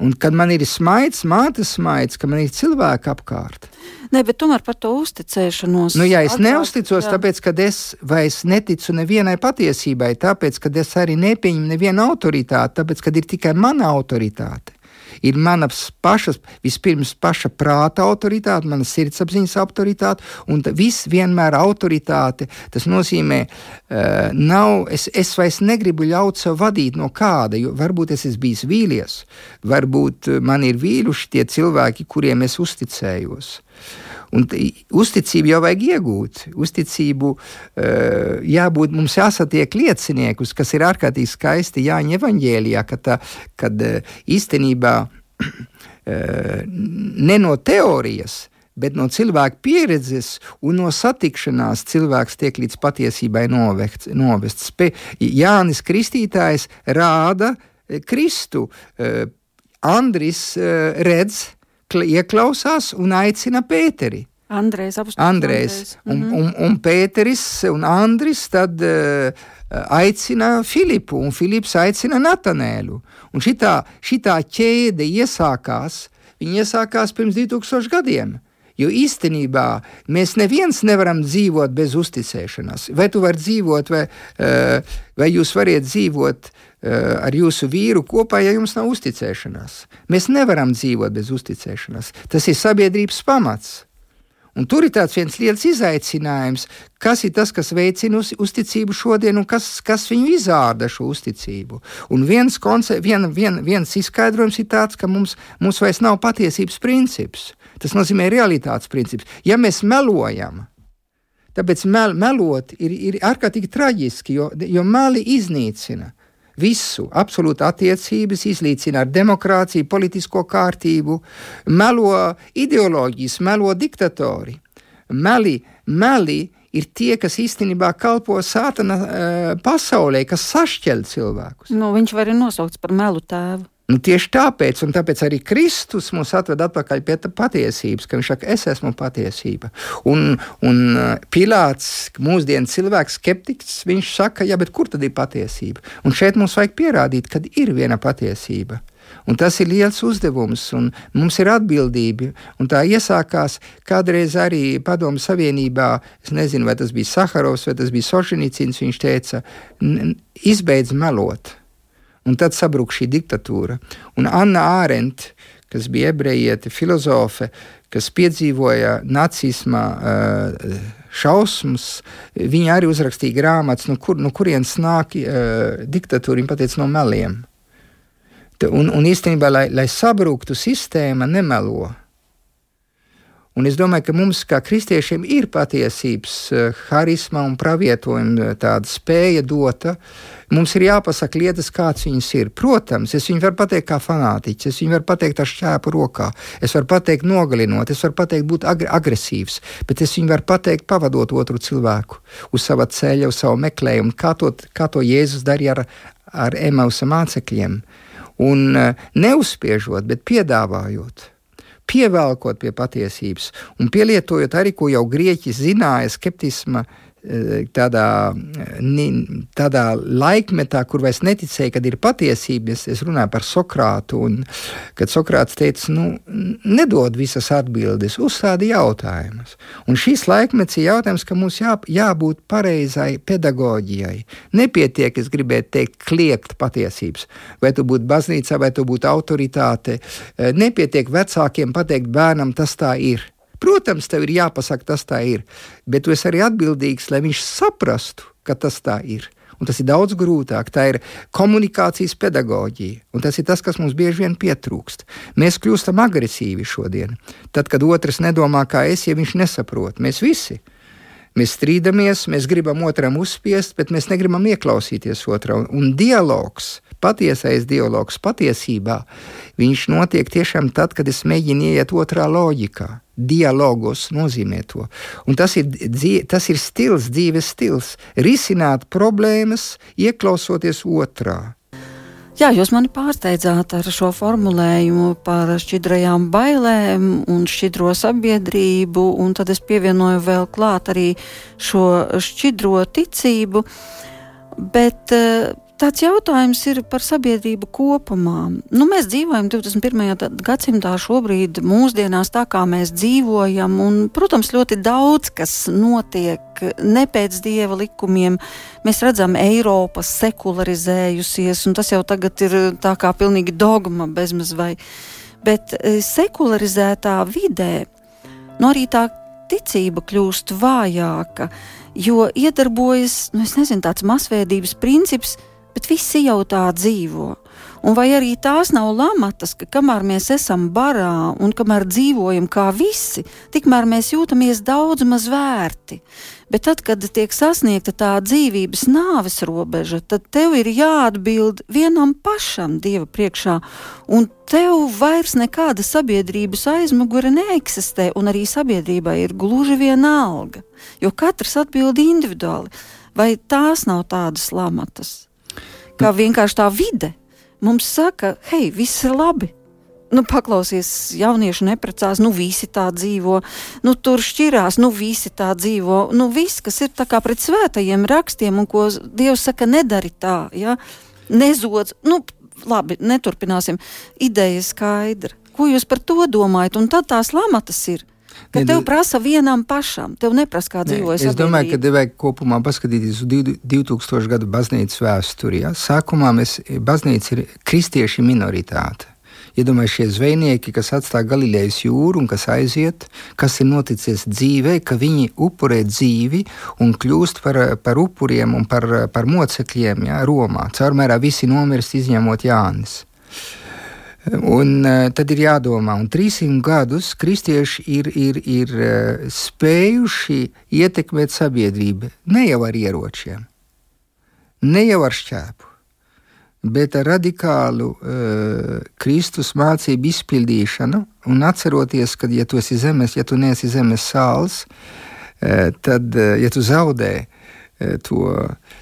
Un kad man ir smaids, mātes smaids, ka man ir cilvēki apkārt. Nē, bet tomēr par to uzticēšanos. Nu, ja es atkārt, neusticos, jā. tāpēc, ka es vairs neticu nevienai patiesībai, tāpēc, ka es arī nepieņemu nevienu autoritāti, tāpēc, ka ir tikai mana autoritāte ir mana pašas, vispirms paša prāta autoritāte, mana sirdsapziņas autoritāte, un viss vienmēr autoritāte. Tas nozīmē, uh, nav, es, es vairs negribu ļaut sev vadīt no kāda, jo varbūt es esmu bijis vīlies, varbūt man ir vīluši tie cilvēki, kuriem es uzticējos. Un uzticību jau vajag iegūt. Uzticību uh, jābūt, mums jāsatiek lieciniekus, kas ir ārkārtīgi skaisti Jāņa evaņģēlijā, ka tā, kad uh, īstenībā uh, ne no teorijas, bet no cilvēka pieredzes un no satikšanās cilvēks tiek līdz patiesībai novests. Jānis Kristītājs rāda Kristu. Andris redz, ieklausās un aicina Pēteri. Andrejs, Andrejs. Un, -hmm. un, un Pēteris un Andris tad uh, aicina Filipu, un Filips aicina Natanēlu. Un šitā, šitā ķēde iesākās, viņa iesākās pirms 2000 gadiem. Jo īstenībā mēs neviens nevaram dzīvot bez uzticēšanās. Vai tu vari dzīvot, vai, uh, vai jūs varat dzīvot uh, ar jūsu vīru kopā, ja jums nav uzticēšanās? Mēs nevaram dzīvot bez uzticēšanās. Tas ir sabiedrības pamats. Un tur ir tāds viens liels izaicinājums, kas ir tas, kas veicina uz, uzticību šodien, un kas, kas viņu izrāda šo uzticību. Un viens, konce, vien, vien, viens izskaidrojums ir tāds, ka mums, mums vairs nav patiesības princips. Tas nozīmē realitātes princips. Ja mēs melojam, tāpēc mel, melot ir, ir ārkārtīgi traģiski, jo, jo meli iznīcina visu, absolūti attiecības, izlīdzina ar demokrātiju, politisko kārtību, melo ideoloģijas, melo diktatori. Meli, meli ir tie, kas īstenībā kalpo sātana uh, pasaulē, kas sašķel cilvēkus. Nu, viņš var arī nosaukt par melu tēvu. Nu, tieši tāpēc, un tāpēc arī Kristus mūs atved atpakaļ pie patiesības, ka viņš saka, es esmu patiesība. Un, un uh, Pilārs, mūsdienu cilvēks, skeptiķis, viņš saka, jā, bet kur tad ir patiesība? Un šeit mums vajag pierādīt, ka ir viena patiesība. Un tas ir liels uzdevums, un mums ir atbildība. Un tā iesākās kādreiz arī Padomu Savienībā. Es nezinu, vai tas bija Saharovs vai tas bija Sošinīcins. Viņš teica, izbeidz melot un tad sabruka šī diktatūra. Un Anna Ārenta, kas bija ebrejiete, filozofe, kas piedzīvoja nacisma uh, šausmas, viņa arī uzrakstīja grāmatas, no, kur, no kurienes nāk uh, diktatūra. Viņa pateica no meliem. Un, un īstenībā, lai, lai sabruktu sistēma, nemelo. Un es domāju, ka mums, kā kristiešiem, ir patiesības eh, harisma un pravietojuma tāda spēja dota. Mums ir jāpasaka lietas, kādas viņas ir. Protams, es viņu varu pateikt kā fanātiķis, es viņu varu pateikt ar šķēpu rokā, es varu pateikt nogalinot, es varu pateikt būt ag agresīvs, bet es viņu varu pateikt pavadot otru cilvēku uz sava ceļa, uz savu meklējumu, kā to, kā to Jēzus darīja ar, ar Emausa mācekļiem. Un eh, neuzspiežot, bet piedāvājot pievelkot pie patiesības un pielietojot arī, ko jau grieķi zināja, skeptisma Eh, tādā, tādā laikmetā, kur vairs neticēja, kad ir patiesība. Es, es runāju par Sokrātu, un kad Sokrāts teica, nu, nedod visas atbildes, uzstāda jautājumus. Un šīs laikmets ir jautājums, ka mums jā, jābūt pareizai pedagoģijai. Nepietiek, es gribētu teikt, kliegt patiesības. Vai tu būtu baznīcā, vai tu būtu autoritāte. Eh, nepietiek vecākiem pateikt bērnam, tas tā ir. Protams, tev ir jāpasaka, tas tā ir, bet tu esi arī atbildīgs, lai viņš saprastu, ka tas tā ir. Un tas ir daudz grūtāk. Tā ir komunikācijas pedagoģija. Un tas ir tas, kas mums bieži vien pietrūkst. Mēs kļūstam agresīvi šodien. Tad, kad otrs nedomā kā es, ja viņš nesaprot, mēs visi. Mēs strīdamies, mēs gribam otram uzspiest, bet mēs negribam ieklausīties otrā. Un dialogs patiesais dialogs patiesībā, viņš notiek tiešām tad, kad es mēģinu iet otrā loģikā. Dialogos nozīmē to. Un tas ir, tas ir stils, dzīves stils. Risināt problēmas, ieklausoties otrā. Jā, jūs mani pārsteidzāt ar šo formulējumu par šķidrajām bailēm un šķidro sabiedrību, un tad es pievienoju vēl klāt arī šo šķidro ticību. Bet uh, Tāds jautājums ir par sabiedrību kopumā. Nu, mēs dzīvojam 21. gadsimtā, šobrīd, mūsdienās, tā kā mēs dzīvojam, un, protams, ļoti daudz kas notiek ne pēc dieva likumiem. Mēs redzam, Eiropa sekularizējusies, un tas jau tagad ir tā kā pilnīgi dogma bezmaz vai. Bet e, sekularizētā vidē, nu arī tā ticība kļūst vājāka, jo iedarbojas, nu, nezinu, tāds masveidības princips bet visi jau tā dzīvo. Un vai arī tās nav lamatas, ka kamēr mēs esam barā un kamēr dzīvojam kā visi, tikmēr mēs jūtamies daudz maz vērti. Bet tad, kad tiek sasniegta tā dzīvības nāves robeža, tad tev ir jāatbild vienam pašam Dieva priekšā, un tev vairs nekāda sabiedrības aizmugure neeksistē, un arī sabiedrībai ir gluži vienalga, jo katrs atbild individuāli. Vai tās nav tādas lamatas? Kā vienkārši tā vide mums saka, hei, viss ir labi. nu, paklausies, jaunieši neprecās, nu, visi tā dzīvo, nu, tur šķirās, nu, visi tā dzīvo. Nu, viss, kas ir tā kā pret svētajiem rakstiem un ko Dievs saka, nedari tā, ja? nezodz, nu, labi, neturpināsim. Ideja skaidra. Ko jūs par to domājat? Un tad tās lamatas ir. Ka tev prasa vienam pašam, tev neprasa, kā dzīvojas. Es domāju, ka vajag kopumā paskatīties uz 2000 gadu baznīcas vēsturi. Ja? Sākumā mēs, baznīca ir kristieši minoritāte. Iedomājieties, šie zvejnieki, kas atstāja Galilejas jūru un kas aiziet, kas ir noticis dzīvē, ka viņi upurē dzīvi un kļūst par, par upuriem un par, par mocekļiem ja, Romā. Caurmērā visi nomirst, izņemot Jānis. Un uh, tad ir jādomā, un 300 gadus kristieši ir, ir, ir uh, spējuši ietekmēt sabiedrību. Ne jau ar ieročiem, ne jau ar šķēpu, bet ar radikālu uh, Kristus mācību izpildīšanu un atceroties, ka, ja tu esi zemes, ja tu neesi zemes sāls, uh, tad, uh, ja tu zaudē uh, to,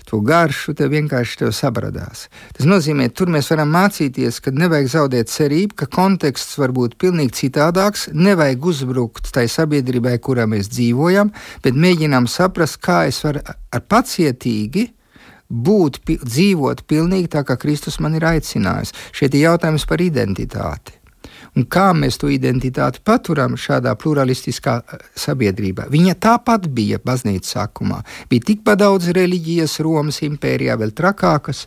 to garšu, tev vienkārši tev sabradās. Tas nozīmē, tur mēs varam mācīties, ka nevajag zaudēt cerību, ka konteksts var būt pilnīgi citādāks, nevajag uzbrukt tai sabiedrībai, kurā mēs dzīvojam, bet mēģinām saprast, kā es varu ar pacietīgi būt, pi, dzīvot pilnīgi tā, kā Kristus man ir aicinājis. Šeit ir jautājums par identitāti. Un kā mēs to identitāti paturam šādā pluralistiskā eh, sabiedrībā? Viņa tāpat bija baznīcas sākumā. Bija tikpat daudz reliģijas Romas impērijā, vēl trakākas,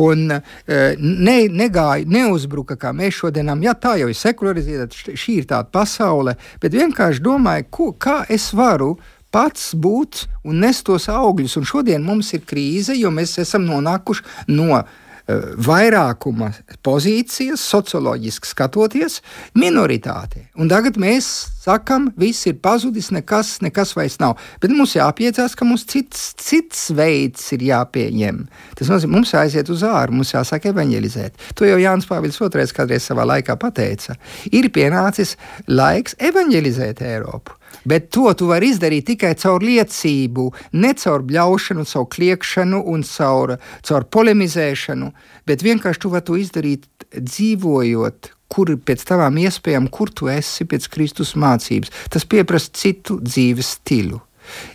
un eh, ne, negāja, neuzbruka kā mēs šodienam. Jā, tā jau ir sekularizēta, šī ir tāda pasaule, bet vienkārši domāju, ko, kā es varu pats būt un nest tos augļus. Un šodien mums ir krīze, jo mēs esam nonākuši no vairākuma pozīcijas, socioloģiski skatoties, minoritāte. Un tagad mēs sakām, viss ir pazudis, nekas, nekas vairs nav. Bet mums jāpiecās, ka mums cits, cits veids ir jāpieņem. Tas nozīmē, mums jāaiziet uz ārā, mums jāsāk evanģelizēt. To jau Jānis Pāvils II kādreiz savā laikā pateica. Ir pienācis laiks evanģelizēt Eiropu. Bet to tu vari izdarīt tikai caur liecību, ne caur bļaušanu, caur kliekšanu un caur, caur polemizēšanu, bet vienkārši tu vari to izdarīt dzīvojot, kur pēc tavām iespējām, kur tu esi pēc Kristus mācības. Tas prasa citu dzīves stilu.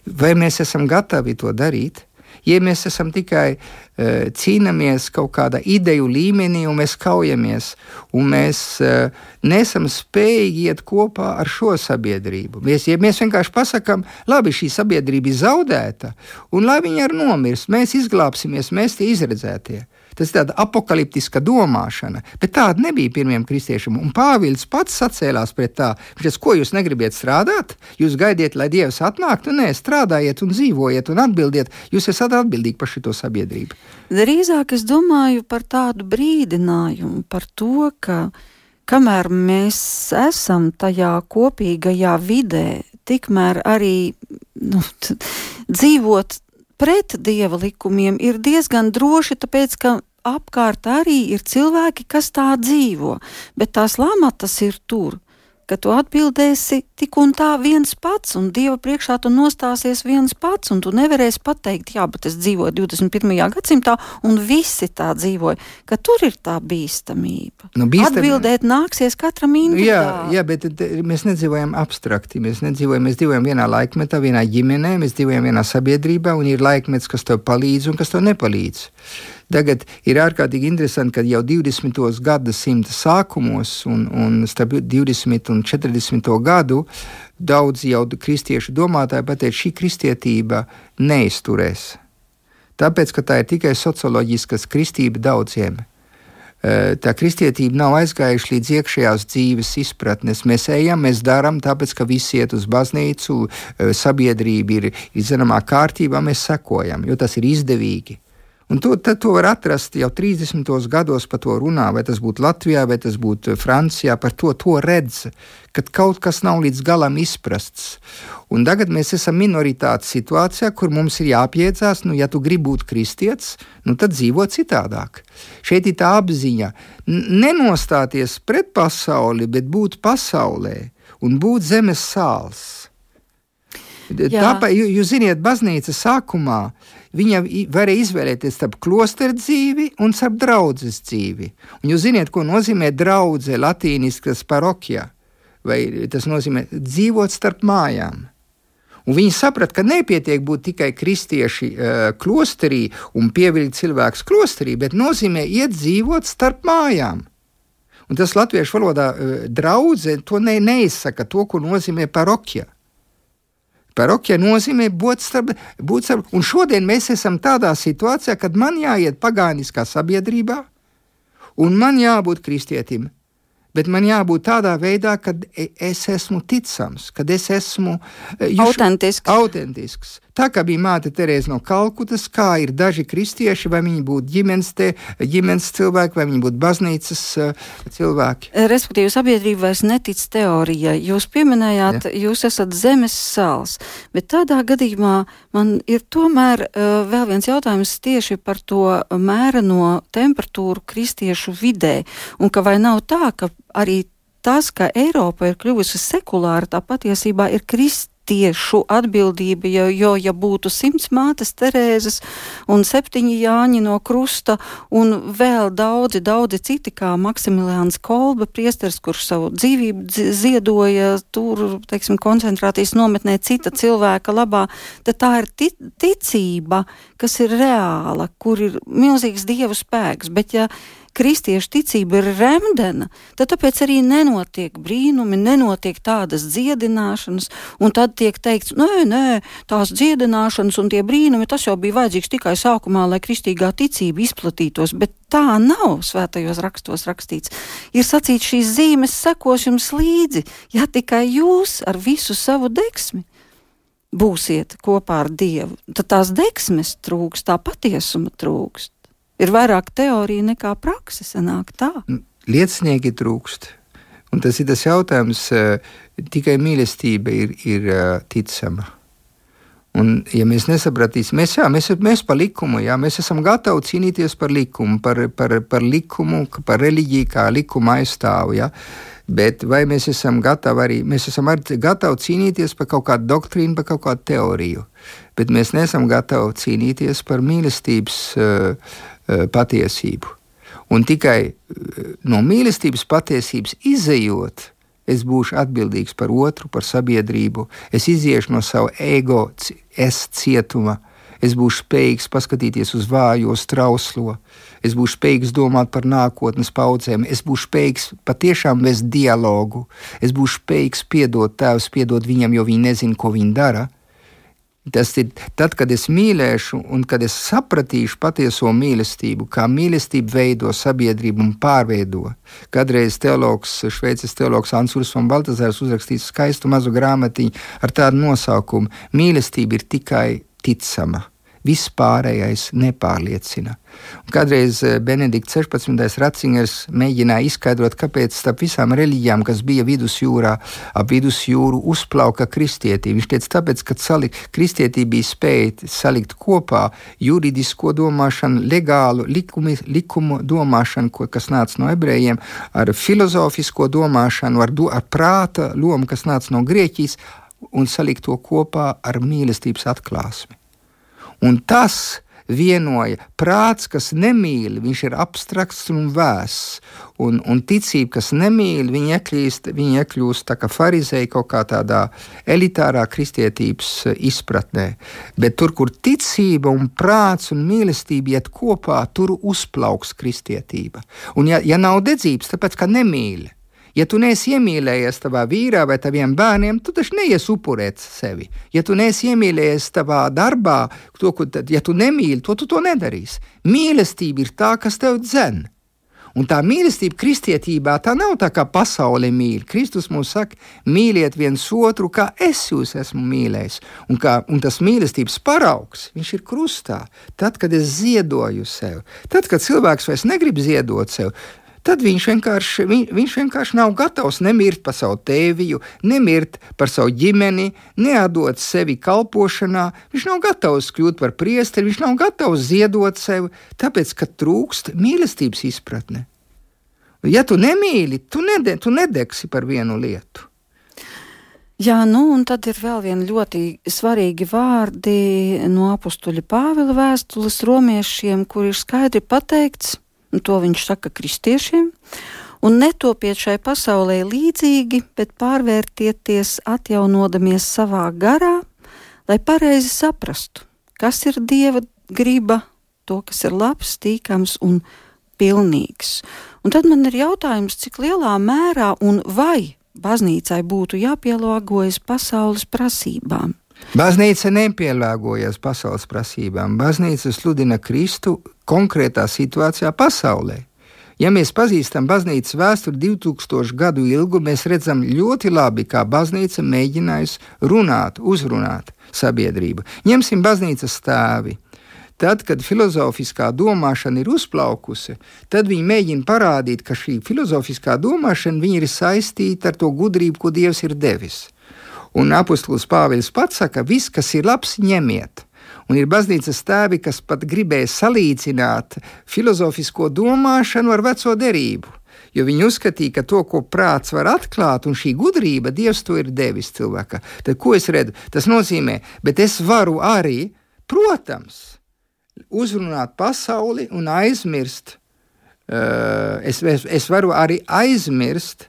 Vai mēs esam gatavi to darīt? Ja mēs esam tikai uh, cīnāmies kaut kādā ideju līmenī, un mēs kaujamies, un mēs uh, nesam spējīgi iet kopā ar šo sabiedrību. Mēs, ja mēs vienkārši pasakām, labi, šī sabiedrība ir zaudēta, un lai viņi arī nomirst, mēs izglābsimies, mēs tie izredzētie. Tas ir tāda apakaliptiska domāšana, bet tāda nebija pirmiem kristiešiem. Un Pāvils pats sacēlās pret tā. Viņš teica, ko jūs negribat strādāt? Jūs gaidiet, lai Dievs atnāktu? Nē, strādājiet un dzīvojiet un atbildiet. Jūs esat atbildīgi par šo sabiedrību. Drīzāk es domāju par tādu brīdinājumu, par to, ka kamēr mēs esam tajā kopīgajā vidē, tikmēr arī nu, dzīvot pret dieva likumiem ir diezgan droši, tāpēc ka apkārt arī ir cilvēki, kas tā dzīvo, bet tās lamatas ir tur ka tu atbildēsi tik un tā viens pats, un Dieva priekšā tu nostāsies viens pats, un tu nevarēsi pateikt, jā, bet es dzīvoju 21. gadsimtā, un visi tā dzīvoja, ka tur ir tā bīstamība. Nu, bīstam... Atbildēt nāksies katram individuāli. Jā, jā, bet mēs nedzīvojam abstrakti, mēs nedzīvojam, mēs dzīvojam vienā laikmetā, vienā ģimenē, mēs dzīvojam vienā sabiedrībā, un ir laikmets, kas tev palīdz un kas tev nepalīdz. Tagad ir ārkārtīgi interesanti, ka jau 20. gadsimta sākumos un, un starp 20 un 40. gadu daudz jau kristiešu domātāji pateica, šī kristietība neizturēs. Tāpēc, ka tā ir tikai socioloģiskas kristība daudziem. Tā kristietība nav aizgājuši līdz iekšējās dzīves izpratnes. Mēs ejam, mēs darām, tāpēc, ka visi iet uz baznīcu, sabiedrība ir, ir zināmā kārtībā, mēs sekojam, jo tas ir izdevīgi. Un to, to var atrast jau 30. gados, par to runā, vai tas būtu Latvijā, vai tas būtu Francijā. Par to, to redz, ka kaut kas nav līdz galam izprasts. Un tagad mēs esam minoritātes situācijā, kur mums ir jāpiedzās, nu, ja tu gribi būt kristietis, nu, tad dzīvo citādāk. Šeit ir tā apziņa nenostāties pret pasauli, bet būt pasaulē un būt zemes sāls. Tāpēc, jūs ziniet, baznīca sākumā viņa varēja izvēlēties starp klosteru dzīvi un starp draudzes dzīvi. Un jūs zināt, ko nozīmē draudzē latīniskas parokijā, vai tas nozīmē dzīvot starp mājām. Un viņi saprata, ka nepietiek būt tikai kristieši uh, klosterī un pievilkt cilvēkus klosterī, bet nozīmē iet dzīvot starp mājām. Un tas latviešu valodā uh, draudzē to ne, neizsaka to, ko nozīmē parokija. Parokija nozīmē būt starp, būt starp, un šodien mēs esam tādā situācijā, kad man jāiet pagāniskā sabiedrībā, un man jābūt kristietim bet man jābūt tādā veidā, kad e, es esmu ticams, kad es esmu e, autentisks. autentisks. Tā kā bija māte Terēza no Kalkutas, kā ir daži kristieši, vai viņi būtu ģimenes, te, ģimenes cilvēki, vai viņi būtu baznīcas uh, cilvēki. Respektīvi, sabiedrība vairs netic teorijai. Jūs pieminējāt, ja. jūs esat zemes sāls, bet tādā gadījumā man ir tomēr uh, vēl viens jautājums tieši par to mēreno temperatūru kristiešu vidē, un ka vai nav tā, ka arī tas, ka Eiropa ir kļuvusi sekulāra, tā patiesībā ir kristieša tiešu atbildība, jo, jo ja būtu simts mātes Terēzes un septiņi Jāņi no krusta un vēl daudzi, daudzi citi, kā Maksimiliāns Kolbe, priesteris, kurš savu dzīvību ziedoja tur, teiksim, koncentrācijas nometnē cita cilvēka labā, tad tā ir ticība, kas ir reāla, kur ir milzīgs dievu spēks, bet ja kristiešu ticība ir remdena, tad tāpēc arī nenotiek brīnumi, nenotiek tādas dziedināšanas, un tad tiek teikts, nē, nē, tās dziedināšanas un tie brīnumi, tas jau bija vajadzīgs tikai sākumā, lai kristīgā ticība izplatītos, bet tā nav svētajos rakstos rakstīts. Ir sacīts, šīs zīmes sekos jums līdzi, ja tikai jūs ar visu savu deksmi būsiet kopā ar Dievu, tad tās deksmes trūks, tā patiesuma trūkst ir vairāk teorija nekā praksa. Sanāk tā. Liecinieki trūkst. Un tas ir tas jautājums, eh, tikai mīlestība ir, ir eh, ticama. Un, ja mēs nesapratīsim, mēs, jā, mēs, mēs par likumu, jā, mēs esam gatavi cīnīties par likumu, par, par, par likumu, par reliģiju, kā likuma aizstāvu. Jā. Bet vai mēs esam gatavi arī, mēs esam arī gatavi cīnīties par kaut kādu doktrīnu, par kaut kādu teoriju, bet mēs neesam gatavi cīnīties par mīlestības uh, patiesību. Un tikai eh, no mīlestības patiesības izējot, es būšu atbildīgs par otru, par sabiedrību, es iziešu no sava ego, es cietuma, es būšu spējīgs paskatīties uz vājo, trauslo, es būšu spējīgs domāt par nākotnes paudzēm, es būšu spējīgs patiešām vest dialogu, es būšu spējīgs piedot tēvs, piedot viņam, jo viņi nezina, ko viņi dara. Tas ir tad, kad es mīlēšu, un kad es sapratīšu patieso mīlestību, kā mīlestība veido sabiedrību un pārveido. Kadreiz teologs, šveicis teologs Ansurs un Baltazārs uzrakstīs skaistu mazu grāmatiņu ar tādu nosaukumu: Mīlestība ir tikai ticama. Viss pārējais nepārliecina. Un kādreiz eh, Benedikts 16. Ratzingers mēģināja izskaidrot, kāpēc starp visām reliģijām, kas bija vidusjūrā, ap vidusjūru uzplauka kristietība. Viņš teica, tāpēc, ka salikt, kristietība bija spēja salikt kopā juridisko domāšanu, legālu likumi, likumu domāšanu, ko, kas nāca no ebrejiem, ar filozofisko domāšanu, ar, do, ar prāta lomu, kas nāca no Grieķijas, un salikt to kopā ar mīlestības atklāsmi. Un tas vienoja prāts, kas nemīl, viņš ir abstrakts un vēss. Un, un ticība, kas nemīl, viņa iekļūst, viņa iekļūst tā kā farizēja kaut kā tādā elitārā kristietības izpratnē. Bet tur, kur ticība un prāts un mīlestība iet kopā, tur uzplauks kristietība. Un ja, ja nav dedzības, tāpēc ka nemīli. Ja tu neesi iemīlējies savā vīrā vai taviem bērniem, tu taču neies upurēt sevi. Ja tu neesi iemīlējies savā darbā, to, ko, tad, ja tu nemīli, to tu to nedarīsi. Mīlestība ir tā, kas tev dzen. Un tā mīlestība kristietībā tā nav tā, kā pasaule mīl. Kristus mums saka, mīliet viens otru, kā es jūs esmu mīlējis. Un, kā, un tas mīlestības paraugs, viņš ir krustā. Tad, kad es ziedoju sev, tad, kad cilvēks vairs negrib ziedot sev, tad viņš vienkārši, viņ, viņš vienkārši nav gatavs nemirt par savu tēviju, nemirt par savu ģimeni, neatdot sevi kalpošanā. Viņš nav gatavs kļūt par priesteri, viņš nav gatavs ziedot sevi, tāpēc, ka trūkst mīlestības izpratne. Ja tu nemīli, tu, nede, tu nedegsi par vienu lietu. Jā, nu, un tad ir vēl viena ļoti svarīgi vārdi no apustuļa Pāvila vēstules romiešiem, kur ir skaidri pateikts, un to viņš saka kristiešiem, un netopiet šai pasaulē līdzīgi, bet pārvērtieties atjaunodamies savā garā, lai pareizi saprastu, kas ir Dieva griba, to, kas ir labs, tīkams un pilnīgs. Un tad man ir jautājums, cik lielā mērā un vai baznīcai būtu jāpielāgojas pasaules prasībām. Baznīca nepielāgojas pasaules prasībām. Baznīca sludina Kristu konkrētā situācijā pasaulē. Ja mēs pazīstam baznīcas vēsturi 2000 gadu ilgu, mēs redzam ļoti labi, kā baznīca mēģinājusi runāt, uzrunāt sabiedrību. Ņemsim baznīcas stāvi. Tad, kad filozofiskā domāšana ir uzplaukusi, tad viņi mēģina parādīt, ka šī filozofiskā domāšana ir saistīta ar to gudrību, ko Dievs ir devis. Un apustulis Pāvils pats saka, viss, kas ir labs, ņemiet. Un ir baznīcas tēvi, kas pat gribēja salīdzināt filozofisko domāšanu ar veco derību. Jo viņi uzskatīja, ka to, ko prāts var atklāt, un šī gudrība, Dievs to ir devis cilvēkam. Tad, ko es redzu? Tas nozīmē, bet es varu arī, protams, uzrunāt pasauli un aizmirst. Uh, es, es, es varu arī aizmirst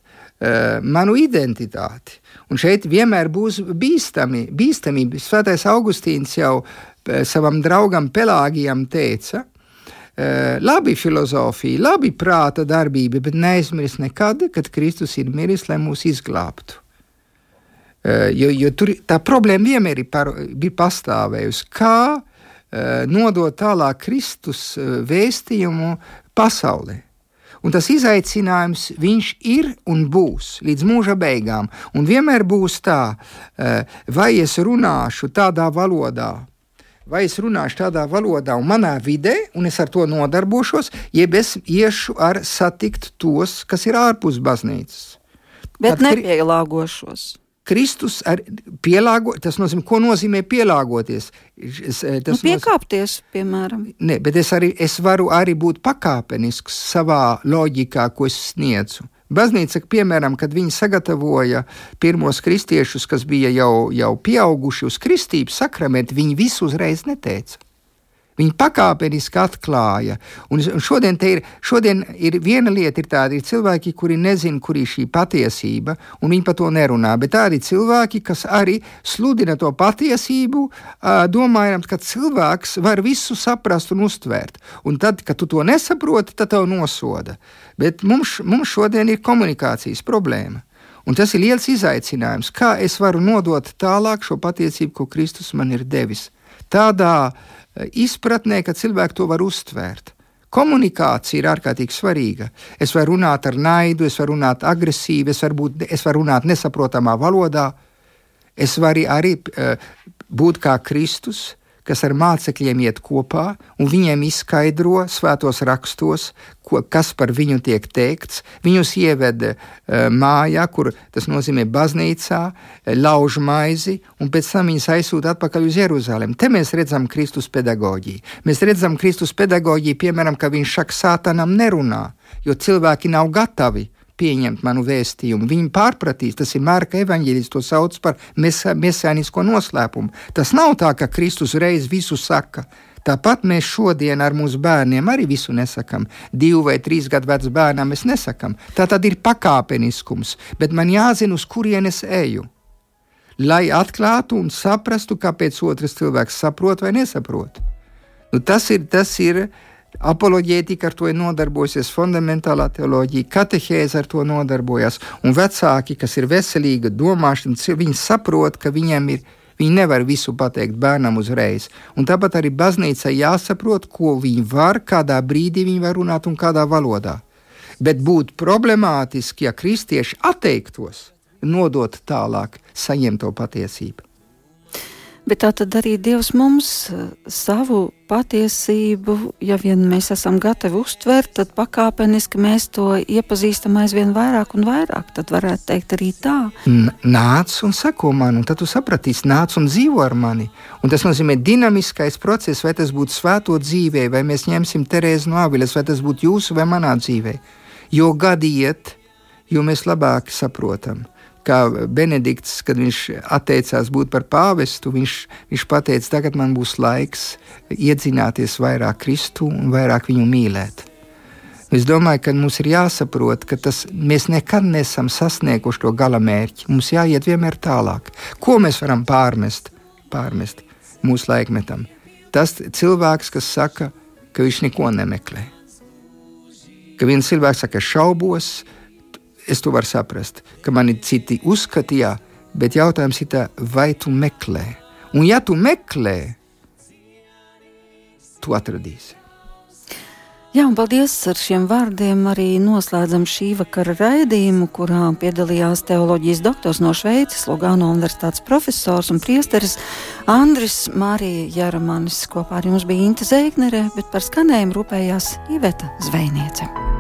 manu identitāti. Un šeit vienmēr būs bīstami, bīstamība. Svētais Augustīns jau uh, savam draugam Pelāgijam teica, uh, labi filozofija, labi prāta darbība, bet neaizmirst nekad, kad Kristus ir miris, lai mūs izglābtu. Jo, jo tur tā problēma vienmēr par, ir pastāvējusi. Kā Eh, nodot tālāk Kristus eh, vēstījumu pasaulē. Un tas izaicinājums viņš ir un būs līdz mūža beigām. Un vienmēr būs tā, eh, vai es runāšu tādā valodā, vai es runāšu tādā valodā un manā vidē, un es ar to nodarbošos, jeb es iešu ar satikt tos, kas ir ārpus baznīcas. Bet Tad, nepielāgošos. Kristus ar pielāgo, tas nozīmē, ko nozīmē pielāgoties. Es, eh, nu, piekāpties, nozīmē, piemēram. Ne, bet es, arī, es varu arī būt pakāpenisks savā loģikā, ko es sniedzu. Baznīca, piemēram, kad viņi sagatavoja pirmos kristiešus, kas bija jau, jau pieauguši uz kristību sakramentu, viņi visu uzreiz neteica. Viņi pakāpeniski atklāja. Un šodien, ir, šodien ir viena lieta, ir tāda, ir cilvēki, kuri nezina, kur ir šī patiesība, un viņi par to nerunā. Bet tādi cilvēki, kas arī sludina to patiesību, domājot, ka cilvēks var visu saprast un uztvērt. Un tad, kad tu to nesaproti, tad tev nosoda. Bet mums, mums šodien ir komunikācijas problēma. Un tas ir liels izaicinājums, kā es varu nodot tālāk šo patiesību, ko Kristus man ir devis. Tādā uh, izpratnē, ka cilvēki to var uztvērt. Komunikācija ir ārkārtīgi svarīga. Es varu runāt ar naidu, es varu runāt agresīvi, es varu, būt, es varu runāt nesaprotamā valodā. Es varu arī uh, būt kā Kristus, kas ar mācekļiem iet kopā un viņiem izskaidro svētos rakstos, ko, kas par viņu tiek teikts. Viņus ieved uh, mājā, kur tas nozīmē baznīcā, eh, lauž maizi, un pēc tam viņus aizsūta atpakaļ uz Jeruzalem. Te mēs redzam Kristus pedagoģiju. Mēs redzam Kristus pedagoģiju, piemēram, ka viņš saka, sātanam nerunā, jo cilvēki nav gatavi pieņemt manu vēstījumu. Viņi pārpratīs, tas ir Mārka evaņģēlis, to sauc par mesēnisko noslēpumu. Tas nav tā, ka Kristus reiz visu saka. Tāpat mēs šodien ar mūsu bērniem arī visu nesakām. Divu vai trīs gadu vecu bērnam mēs nesakām. Tā tad ir pakāpeniskums, bet man jāzina, uz kurienes eju. Lai atklātu un saprastu, kāpēc otrs cilvēks saprot vai nesaprot. Nu, tas ir, tas ir uh, Apoloģētika ar to ir nodarbojusies, fundamentālā teoloģija, katehēze ar to nodarbojas, un vecāki, kas ir veselīga domāšana, viņi saprot, ka viņiem ir. Viņi nevar visu pateikt bērnam uzreiz. Un tāpat arī baznīcai jāsaprot, ko viņi var, kādā brīdī viņi var runāt un kādā valodā. Bet būtu problemātiski, ja kristieši atteiktos nodot tālāk saņemto patiesību. Bet tā tad arī Dievs mums eh, savu patiesību, ja vien mēs esam gatavi uztvert, tad pakāpeniski mēs to iepazīstam aizvien vairāk un vairāk. Tad varētu teikt arī tā. Nāc un seko man, un tad tu sapratīsi, nāc un dzīvo ar mani. Un tas nozīmē dinamiskais process, vai tas būtu svēto dzīvē, vai mēs ņemsim Terēzu no Aviles, vai tas būtu jūsu vai manā dzīvē. Jo gadi iet, jo mēs labāk saprotam kā Benedikts, kad viņš atteicās būt par pāvestu, viņš, viņš teica, tagad man būs laiks iedzināties vairāk Kristu un vairāk viņu mīlēt. Es domāju, ka mums ir jāsaprot, ka tas, mēs nekad nesam sasnieguši to gala mērķi. Mums jāiet vienmēr tālāk. Ko mēs varam pārmest, pārmest mūsu laikmetam? Tas cilvēks, kas saka, ka viņš neko nemeklē. Ka viens cilvēks saka, šaubos, es to varu saprast, ka mani citi uzskatīja, bet jautājums ir, tā, vai tu meklē? Un ja tu meklē, tu atradīsi. Jā, un paldies ar šiem vārdiem. Arī noslēdzam šī vakara raidījumu, kurā piedalījās teoloģijas doktors no Šveices, Lugano universitātes profesors un priesteris Andris Mārija Jaramanis. Kopā ar jums bija Inte Zēgnere, bet par skanējumu rūpējās Iveta Zvejniece.